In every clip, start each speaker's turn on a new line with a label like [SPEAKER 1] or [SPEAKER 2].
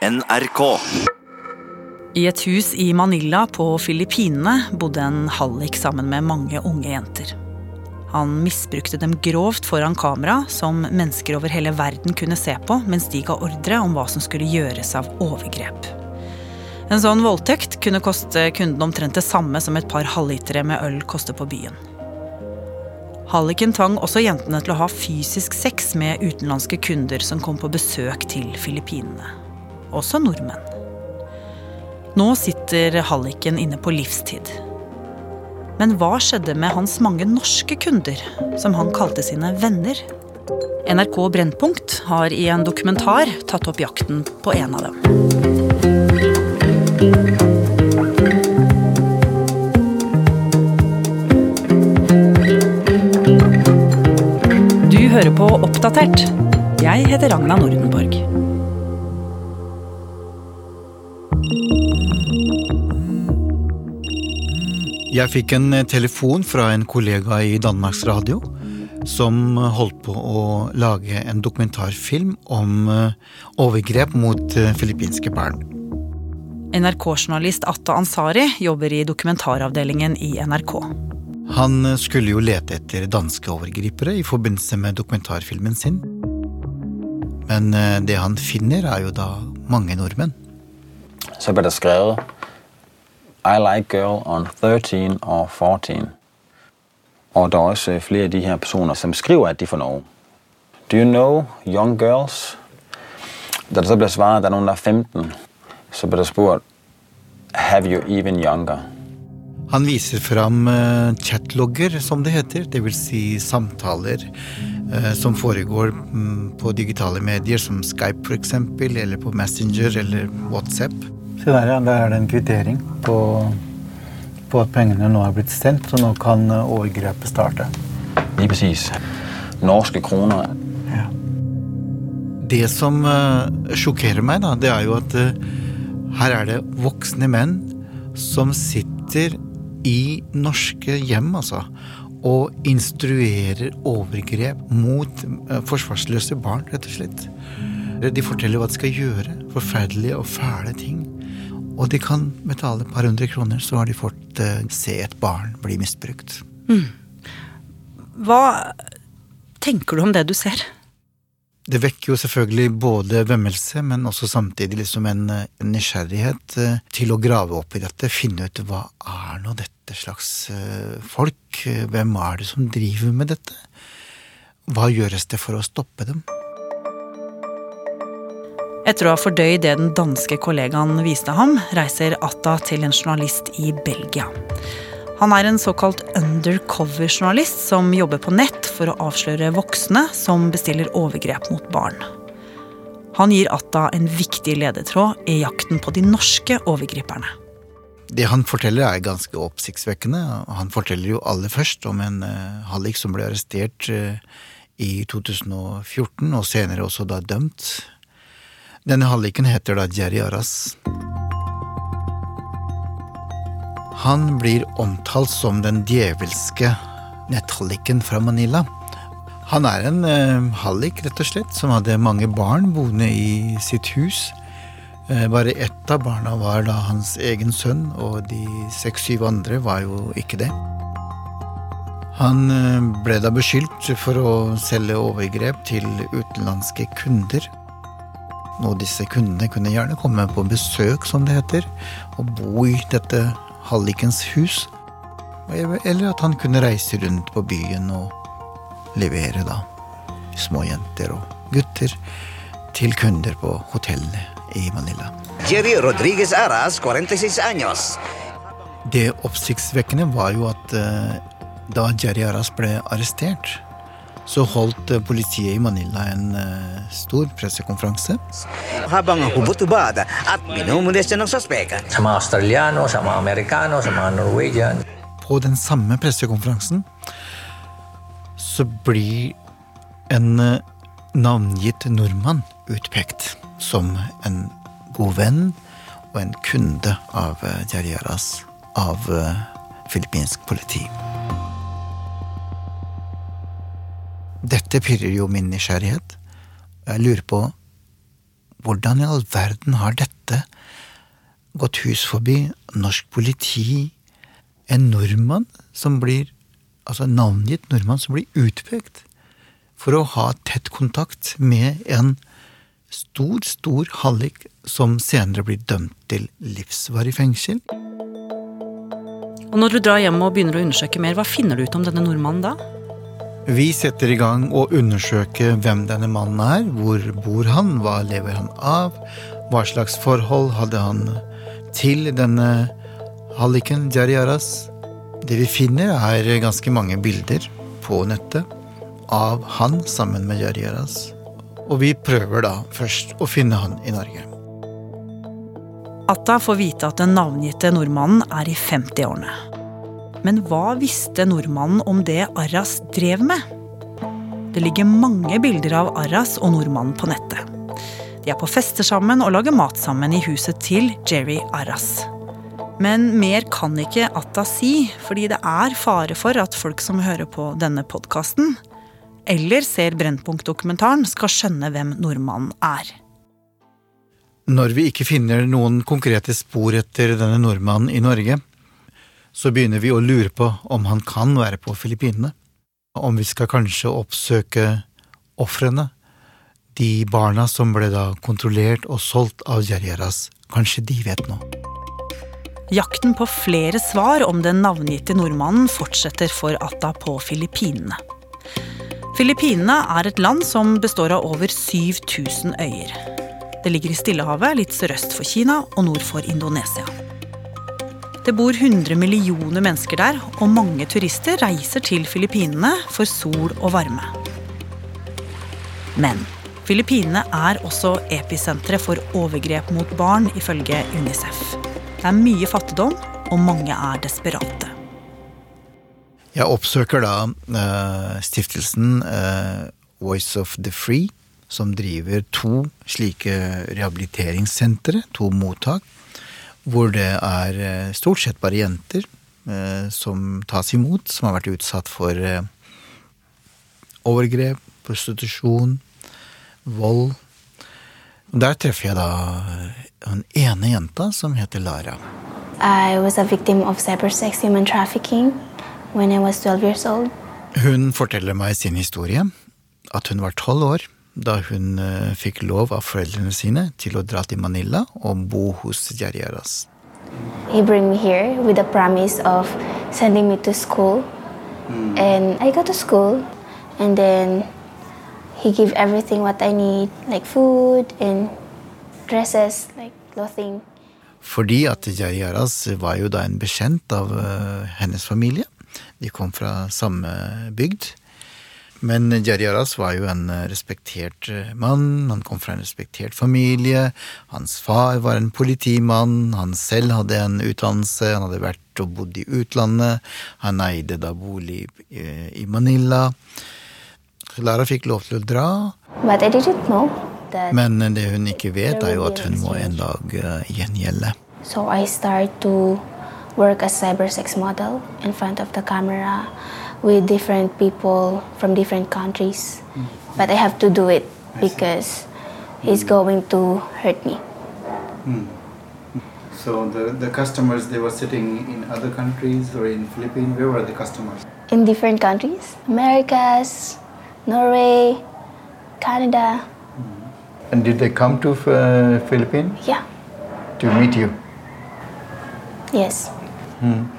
[SPEAKER 1] NRK.
[SPEAKER 2] I et hus i Manila på Filippinene bodde en hallik sammen med mange unge jenter. Han misbrukte dem grovt foran kamera, som mennesker over hele verden kunne se på mens de ga ordre om hva som skulle gjøres av overgrep. En sånn voldtekt kunne koste kunden omtrent det samme som et par halvlitere med øl koster på byen. Halliken tvang også jentene til å ha fysisk sex med utenlandske kunder som kom på besøk til Filippinene. Også nordmenn. Nå sitter halliken inne på livstid. Men hva skjedde med hans mange norske kunder, som han kalte sine venner? NRK Brennpunkt har i en dokumentar tatt opp jakten på en av dem. Du hører på Oppdatert. Jeg heter Ragna Nordenborg.
[SPEAKER 3] Jeg fikk en eh, telefon fra en kollega i Danmarks Radio som eh, holdt på å lage en dokumentarfilm om eh, overgrep mot filippinske barn.
[SPEAKER 2] NRK-journalist Atta Ansari jobber i dokumentaravdelingen i NRK.
[SPEAKER 3] Han skulle jo lete etter danske overgripere i forbindelse med dokumentarfilmen sin. Men det han finner, er jo da mange nordmenn.
[SPEAKER 4] så ble det skrevet I like girl on 13 og 14. Og der er også flere af de her personer, som skriver, at de er fra Norge. Do you know young girls? Da det så ble svaret, at der er nogen, der er 15, så ble det spurgt, have you even younger?
[SPEAKER 3] Han viser fram eh, chatlogger, som det heter, dvs. Si samtaler eh, som foregår mm, på digitale medier, som Skype f.eks., eller på Messenger eller WhatsApp. Se der, ja. Der er det en kvittering på, på at pengene nå er blitt sendt, så nå kan eh, overgrepet starte.
[SPEAKER 4] Lige præcis. Norske kroner.
[SPEAKER 3] Ja. Det som eh, sjokkerer meg, da, det er jo at eh, her er det voksne menn som sitter i norske hjem, altså, og instruerer overgrep mot forsvarsløse barn, rett og slett. De forteller hva de skal gjøre. Forferdelige og fæle ting. Og de kan betale et par hundre kroner, så har de fått uh, se et barn bli misbrukt.
[SPEAKER 2] Hva tenker du om det du ser?
[SPEAKER 3] Det vekker jo selvfølgelig både vemmelse, men også samtidig liksom en, eh, en nysgjerrighet eh, til å grave opp i dette. Finne ut hva er nå dette slags folk? Hvem er det som driver med dette? Hva gjøres det for å stoppe dem?
[SPEAKER 2] Etter å ha fordøyd det den danske kollegaen viste ham, reiser Atta til en journalist i Belgia. Han er en såkalt undercover-journalist som jobber på nett for å avsløre voksne som bestiller overgrep mot barn. Han gir Atta en viktig ledetråd i jakten på de norske overgriperne.
[SPEAKER 3] Det han forteller er ganske oppsiktsvekkende. Han forteller jo aller først om en uh, hallik som ble arrestert eh, i 2014, og senere også da dømt. Denne halliken heter da Jerry Aras. Han blir omtalt som den djevelske netthalliken fra Manila. Han er en eh, hallik, rett og slett, som hadde mange barn boende i sitt hus. Eh, bare ett av barna var da hans egen sønn, og de seks-syv andre var jo ikke det. Han eh, ble da beskyldt for å selge overgrep til utenlandske kunder. Og disse kundene kunne gjerne komme på besøk, som det heter, og bo i dette hallikens hus. Eller at han kunne reise rundt på byen og levere da små jenter og gutter til kunder på hotellene i Manila.
[SPEAKER 5] Jerry Rodriguez Aras, 46 años.
[SPEAKER 3] Det oppsiktsvekkende var jo at eh, da Jerry Aras ble arrestert, så holdt eh, politiet i Manila en eh, stor pressekonferanse.
[SPEAKER 5] Habang hubot-hubad at minumulis siya ng sospek.
[SPEAKER 6] sa mga Australiano, sa mga Amerikano, sa mga Norwegian.
[SPEAKER 3] På den samme pressekonferansen så blir en eh, navngitt nordmann utpekt som en god venn og en kunde av Jerry av filippinsk politi. Dette pirrer jo min nysgjerrighet. Jeg lurer på hvordan i all verden har dette gått hus forbi norsk politi, en nordmann som blir altså navngitt nordmann som blir utpekt for å ha tett kontakt med en stor, stor hallik som senere blir dømt til livsvarig fengsel.
[SPEAKER 2] Og når du drar hjem og begynner å undersøke mer, hva finner du ut om denne nordmannen da?
[SPEAKER 3] Vi setter i gang å undersøke hvem denne mannen er, hvor bor han, hva lever han av, hva slags forhold hadde han til denne halliken Jari Aras. Det vi finner, er ganske mange bilder på nettet av han sammen med Jari Aras. Og vi prøver da først å finne han i Norge.
[SPEAKER 2] Atta får vite at den navngitte nordmannen er i 50-årene. Men hva visste nordmannen om det Arras drev med? Det ligger mange bilder av Arras og nordmannen på nettet. De er på fester sammen og lager mat sammen i huset til Jerry Arras. Men mer kan ikke Atta si, fordi det er fare for at folk som hører på denne podkasten, eller ser Brennpunkt-dokumentaren, skal skjønne hvem nordmannen er.
[SPEAKER 3] Når vi ikke finner noen konkrete spor etter denne nordmannen i Norge, så begynner vi å lure på om han kan være på Filippinene. Om vi skal kanskje oppsøke ofrene, de barna som ble da kontrollert og solgt av Jerjeras. Kanskje de vet noe.
[SPEAKER 2] Jakten på flere svar om den navngitte nordmannen fortsetter for Atta på Filippinene. Filippinene er et land som består av over 7000 øyer. Det ligger i Stillehavet, litt sørøst for Kina og nord for Indonesia. Det bor 100 millioner mennesker der, og mange turister reiser til Filippinene for sol og varme. Men Filippinene er også episenteret for overgrep mot barn, ifølge Unicef. Det er mye fattigdom, og mange er desperate.
[SPEAKER 3] Jeg oppsøker da uh, stiftelsen uh, Voice of the Free, som driver to slike rehabiliteringssentre, to mottak, hvor det er eh, stort sett bare jenter eh, som tas imot, som har vært utsatt for eh, overgrep, prostitusjon, vold. Der treffer jeg da den ene jenta som heter Lara.
[SPEAKER 1] I was a victim of cybersex human trafficking when I was 12 years old.
[SPEAKER 3] Hun forteller meg sin historie. At hun var tolv år da hun uh, fikk lov av foreldrene sine til å dra til Manila og bo hos Jariaras.
[SPEAKER 1] He bring me here with the promise of sending me to school. And I go to school and then he give everything what I need, like food and dresses, like clothing.
[SPEAKER 3] Fordi at Jariaras var jo da en bekjent av uh, hennes familie. De kom fra samme bygd. Men Jari Aras var jo en respektert mann, han kom fra en respektert familie. Hans far var en politimann, han selv hadde en utdannelse, han hadde vært og bodd i utlandet. Han eide da bolig i Manila. Lara fikk lov til å dra. Men det hun ikke vet, er jo at hun må en dag gjengjelde.
[SPEAKER 1] So I start to work as cybersex model in front of the camera with different people from different countries. Mm-hmm. But I have to do it because mm-hmm. it's going to hurt me. Mm-hmm.
[SPEAKER 3] So the, the customers, they were sitting in other countries or in Philippines? Where were the customers?
[SPEAKER 1] In different countries, Americas, Norway, Canada.
[SPEAKER 3] And did they come to uh, Philippines
[SPEAKER 1] Yeah.
[SPEAKER 3] to meet you?
[SPEAKER 1] Yes. Hmm.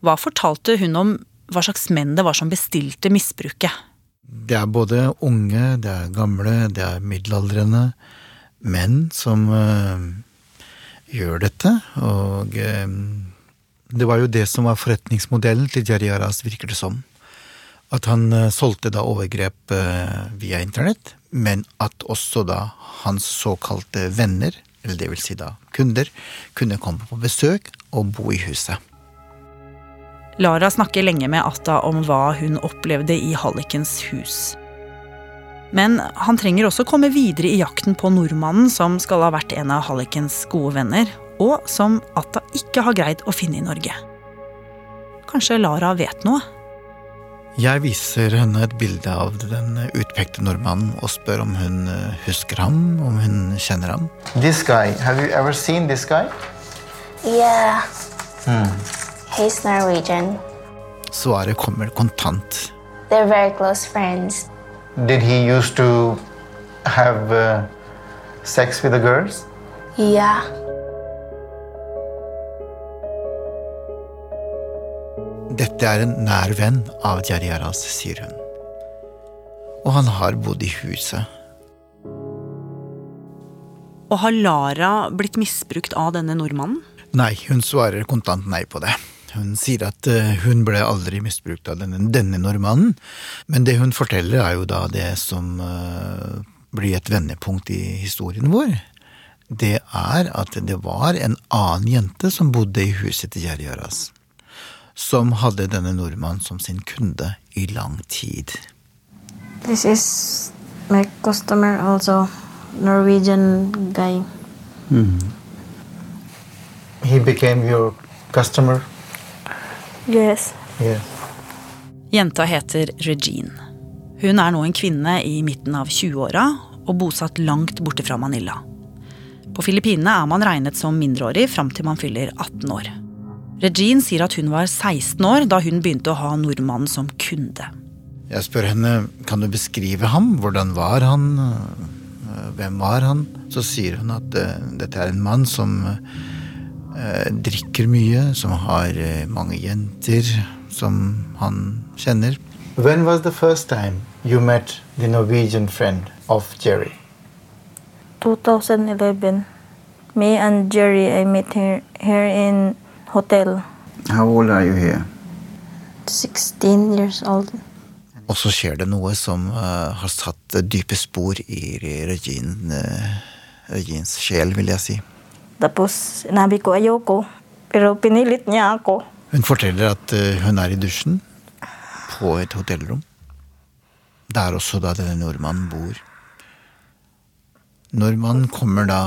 [SPEAKER 2] Hva fortalte hun om hva slags menn det var som bestilte misbruket?
[SPEAKER 3] Det er både unge, det er gamle, det er middelaldrende menn som øh, gjør dette. Og øh, det var jo det som var forretningsmodellen til Jari Aras, virker det som. At han øh, solgte da overgrep via internett, men at også da hans såkalte venner, eller det vil si da kunder, kunne komme på besøk og bo i huset.
[SPEAKER 2] Lara snakker lenge med Atta om hva hun opplevde i hallikens hus. Men han trenger også komme videre i jakten på nordmannen som skal ha vært en av hallikens gode venner, og som Atta ikke har greid å finne i Norge. Kanskje Lara vet noe?
[SPEAKER 3] Jeg viser henne et bilde av den utpekte nordmannen og spør om hun eh, husker ham, om hun kjenner ham. This guy, have you ever seen this guy?
[SPEAKER 1] Yeah. He's Norwegian.
[SPEAKER 3] Svaret kommer kontant.
[SPEAKER 1] They're very close friends.
[SPEAKER 3] Did he used to have uh, sex with the girls?
[SPEAKER 1] Yeah.
[SPEAKER 3] Dette er en nær venn av Jariaras, sier hun. Og han har bodd i huset.
[SPEAKER 2] Og har Lara blitt misbrukt av denne nordmannen?
[SPEAKER 3] Nei, hun svarer kontant nei på det. Hun sier at eh, hun ble aldri misbrukt av denne, denne nordmannen, men det hun forteller er jo da det som eh, blir et vendepunkt i historien vår. Det er at det var en annen jente som bodde i huset til Jariaras som hadde denne nordmannen som sin kunde i lang tid.
[SPEAKER 7] This is my customer also, Norwegian guy.
[SPEAKER 3] He became your customer?
[SPEAKER 7] Yes.
[SPEAKER 3] Yeah.
[SPEAKER 2] Jenta heter Regine. Hun er nå en kvinne i midten av 20-åra og bosatt langt borte fra Manila. På Filippinene er man regnet som mindreårig fram til man fyller 18 år. Regine sier at hun var 16 år da hun begynte å ha nordmannen som kunde.
[SPEAKER 3] Jeg spør henne kan du beskrive ham. Hvordan var han? Hvem var han? Så sier hun at eh, dette er en mann som eh, drikker mye, som har eh, mange jenter som han kjenner. When was the first time you met the Norwegian friend of Jerry?
[SPEAKER 7] 2011. Me and Jerry, I met her here in hotel.
[SPEAKER 3] How old are you here?
[SPEAKER 7] 16 years old.
[SPEAKER 3] Og så skjer det noe som uh, har satt dype spor i Regine, uh, Regines sjel, vil jeg si.
[SPEAKER 7] Tapos sinabi ko ayoko, pero pinilit niya ako.
[SPEAKER 3] Hun forteller at eh, hun er i dusjen på et hotellrom. Der også da denne nordmannen bor. Nordmannen kommer da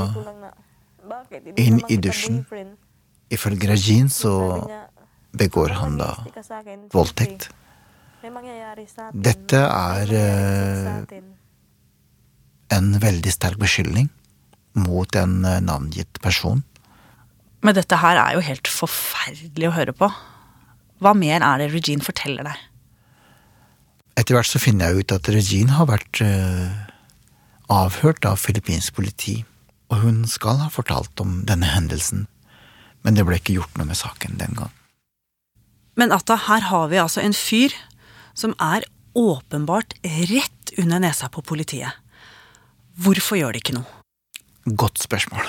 [SPEAKER 3] inn i dusjen. Ifølge Rajin så begår han da voldtekt. Dette er eh, en veldig sterk beskyldning mot en eh, navngitt person.
[SPEAKER 2] Men dette her er jo helt forferdelig å høre på. Hva mer er det Regine forteller deg?
[SPEAKER 3] Etter hvert så finner jeg ut at Regine har vært uh, avhørt av filippinsk politi, og hun skal ha fortalt om denne hendelsen, men det ble ikke gjort noe med saken den gang.
[SPEAKER 2] Men Atta, her har vi altså en fyr som er åpenbart rett under nesa på politiet. Hvorfor gjør de ikke noe?
[SPEAKER 3] Godt spørsmål.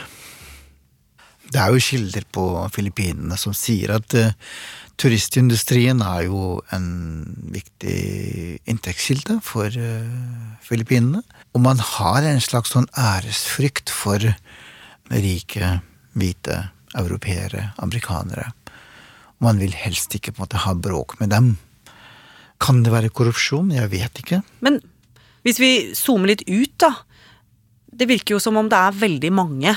[SPEAKER 3] Det er jo kilder på Filippinene som sier at uh, turistindustrien er jo en viktig inntektskilde for uh, Filippinene. Og man har en slags sånn æresfrykt for rike, hvite europeere, amerikanere. Man vil helst ikke på en måte ha bråk med dem. Kan det være korrupsjon? Jeg vet ikke.
[SPEAKER 2] Men hvis vi zoomer litt ut, da. Det virker jo som om det er veldig mange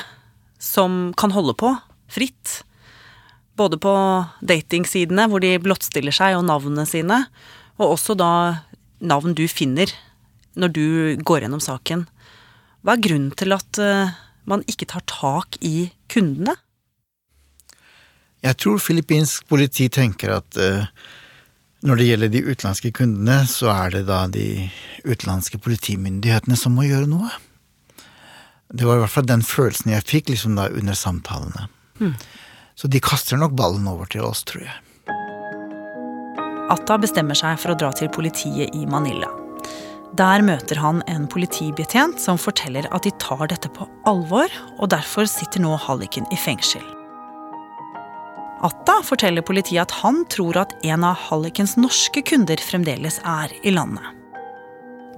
[SPEAKER 2] som kan holde på fritt. Både på datingsidene, hvor de blottstiller seg og navnene sine, og også da navn du finner når du går gjennom saken. Hva er grunnen til at eh, man ikke tar tak i kundene?
[SPEAKER 3] Jeg tror filippinsk politi tenker at eh, når det gjelder de utenlandske kundene, så er det da de utenlandske politimyndighetene som må gjøre noe. Det var i hvert fall den følelsen jeg fikk liksom da under samtalene. Så de kaster nok ballen over til oss, tror jeg.
[SPEAKER 2] Atta bestemmer seg for å dra til politiet i Manila. Der møter han en politibetjent som forteller at de tar dette på alvor, og derfor sitter nå halliken i fengsel. Atta forteller politiet at han tror at en av hallikens norske kunder fremdeles er i landet.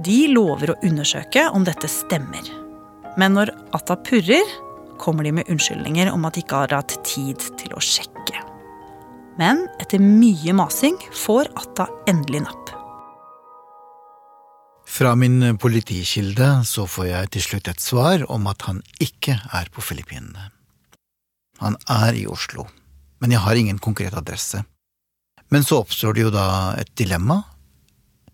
[SPEAKER 2] De lover å undersøke om dette stemmer. Men når Atta purrer, kommer de med unnskyldninger om at de ikke har hatt tid til å sjekke. Men etter mye masing får Atta endelig napp.
[SPEAKER 3] Fra min politikilde så får jeg til slutt et svar om at han ikke er på Filippinene. Han er i Oslo, men jeg har ingen konkret adresse. Men så oppstår det jo da et dilemma.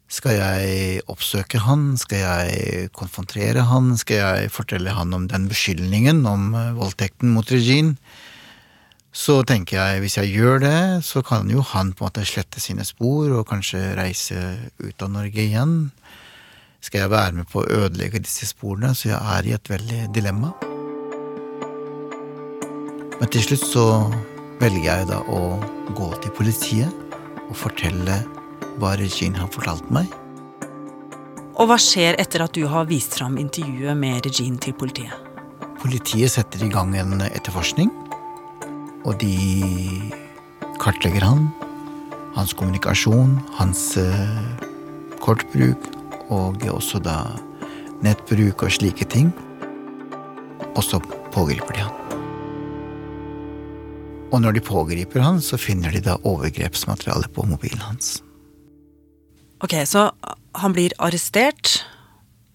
[SPEAKER 3] Skal jeg oppsøke han? Skal jeg konfrontere han? Skal jeg fortelle han om den beskyldningen om eh, voldtekten mot Regine? Så tenker jeg, hvis jeg gjør det, så kan jo han på en måte slette sine spor og kanskje reise ut av Norge igjen. Skal jeg være med på å ødelegge disse sporene? Så jeg er i et veldig dilemma. Men til slutt så velger jeg da å gå til politiet og fortelle hva Regine har fortalt meg.
[SPEAKER 2] Og hva skjer etter at du har vist fram intervjuet med Regine til politiet?
[SPEAKER 3] Politiet setter i gang en etterforskning, og de kartlegger han, hans kommunikasjon, hans eh, kortbruk, og også da nettbruk og slike ting. Og så pågriper de han. Og når de pågriper han, så finner de da overgrepsmateriale på mobilen hans.
[SPEAKER 2] Ok, så han blir arrestert.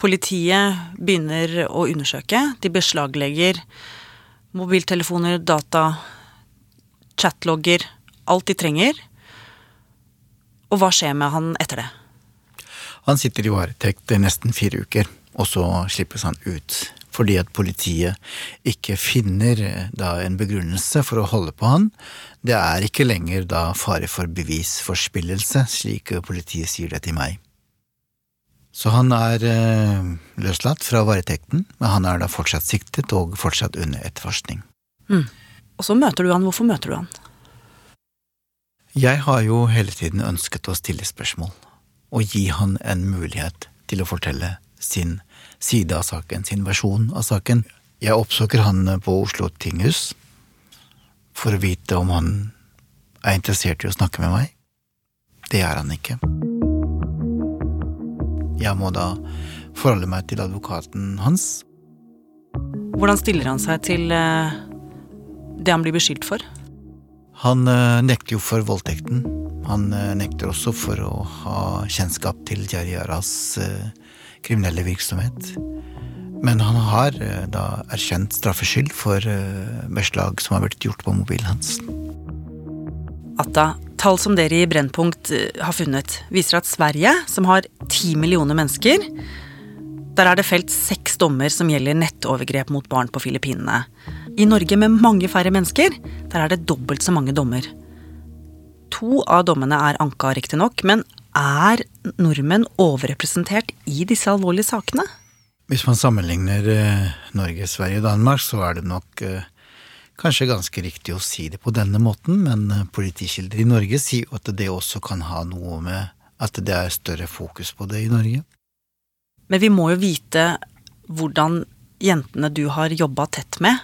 [SPEAKER 2] Politiet begynner å undersøke. De beslaglegger mobiltelefoner, data, chatlogger, alt de trenger. Og hva skjer med han etter det?
[SPEAKER 3] Han sitter i varetekt nesten fire uker, og så slippes han ut. Fordi at politiet ikke finner eh, da en begrunnelse for å holde på han. Det er ikke lenger da fare for bevisforspillelse, slik politiet sier det til meg. Så han er eh, løslatt fra varetekten, men han er da fortsatt siktet og fortsatt under etterforskning.
[SPEAKER 2] Mm. Og så møter du han. Hvorfor møter du han?
[SPEAKER 3] Jeg har jo hele tiden ønsket å stille spørsmål, og gi han en mulighet til å fortelle sin side av saken, sin versjon av saken. Jeg oppsøker han på Oslo tinghus for å vite om han er interessert i å snakke med meg. Det er han ikke. Jeg må da forholde meg til advokaten hans.
[SPEAKER 2] Hvordan stiller han seg til eh, det han blir beskyldt for?
[SPEAKER 3] Han eh, nekter jo for voldtekten. Han eh, nekter også for å ha kjennskap til Jariaras kriminelle virksomhet. Men han har da erkjent straffskyld for beslag som har blitt gjort på mobilen hans.
[SPEAKER 2] Atta, tall som dere i Brennpunkt har funnet, viser at Sverige, som har ti millioner mennesker, der er det felt seks dommer som gjelder nettovergrep mot barn på Filippinene. I Norge med mange færre mennesker, der er det dobbelt så mange dommer. To av dommene er anka, riktignok, men er nordmenn overrepresentert i disse alvorlige sakene?
[SPEAKER 3] Hvis man sammenligner eh, Norge, Sverige og Danmark, så er det nok eh, kanskje ganske riktig å si det på denne måten, men eh, politikilder i Norge sier at det også kan ha noe med at det er større fokus på det i Norge.
[SPEAKER 2] Men vi må jo vite hvordan jentene du har jobba tett med,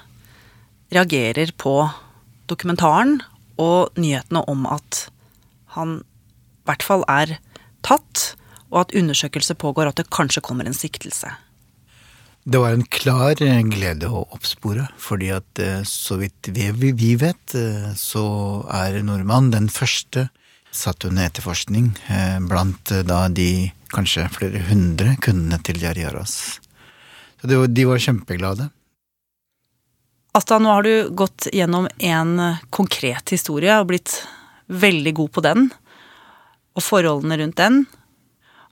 [SPEAKER 2] reagerer på dokumentaren og nyhetene om at han hvert fall er tatt, og at undersøkelse pågår, at det kanskje kommer en siktelse.
[SPEAKER 3] Det var en klar glede å oppspore, fordi at eh, så vidt vi vet, eh, så er nordmann den første satt under etterforskning eh, blant da de kanskje flere hundre kundene til Jariaras. Så det, de var kjempeglade.
[SPEAKER 2] Asta, nå har du gått gjennom en konkret historie og blitt veldig god på den. Og forholdene rundt den.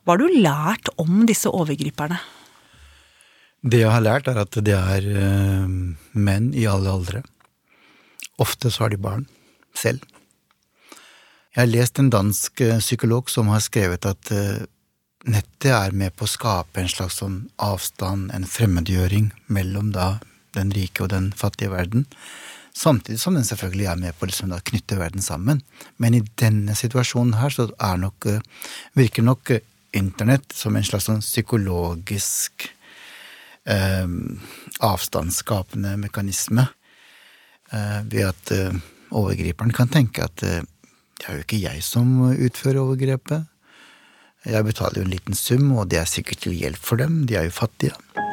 [SPEAKER 2] Hva har du lært om disse overgriperne?
[SPEAKER 3] Det jeg har lært, er at det er uh, menn i alle aldre. Ofte så har de barn selv. Jeg har lest en dansk uh, psykolog som har skrevet at uh, nettet er med på å skape en slags sånn avstand, en fremmedgjøring, mellom da den rike og den fattige verden. Samtidig som den selvfølgelig er med på å liksom knytte verden sammen. Men i denne situasjonen her så nok, eh, virker nok eh, internett som en slags sånn psykologisk eh, avstandsskapende mekanisme. Eh, ved at eh, overgriperen kan tenke at eh, det er jo ikke jeg som utfører overgrepet. Jeg betaler jo en liten sum, og det er sikkert til hjelp for dem, de er jo fattige.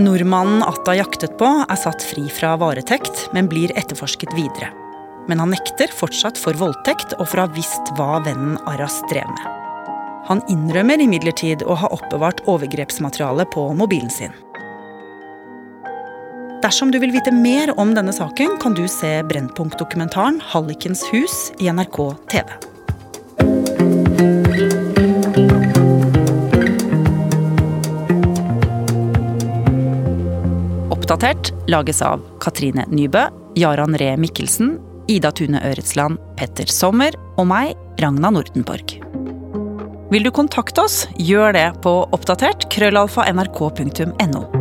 [SPEAKER 2] Nordmannen Atta jaktet på, er satt fri fra varetekt, men blir etterforsket videre. Men han nekter fortsatt for voldtekt og for å ha visst hva vennen Aras drev med. Han innrømmer imidlertid å ha oppbevart overgrepsmateriale på mobilen sin. Dersom du vil vite mer om denne saken, kan du se Brennpunkt-dokumentaren 'Hallikens hus' i NRK TV. Oppdatert lages av Katrine Nybø, Jaran Ree Mikkelsen, Ida Tune Øretsland, Petter Sommer og meg, Ragna Nordenborg. Vil du kontakte oss, gjør det på oppdatert krøllalfa nrk.no.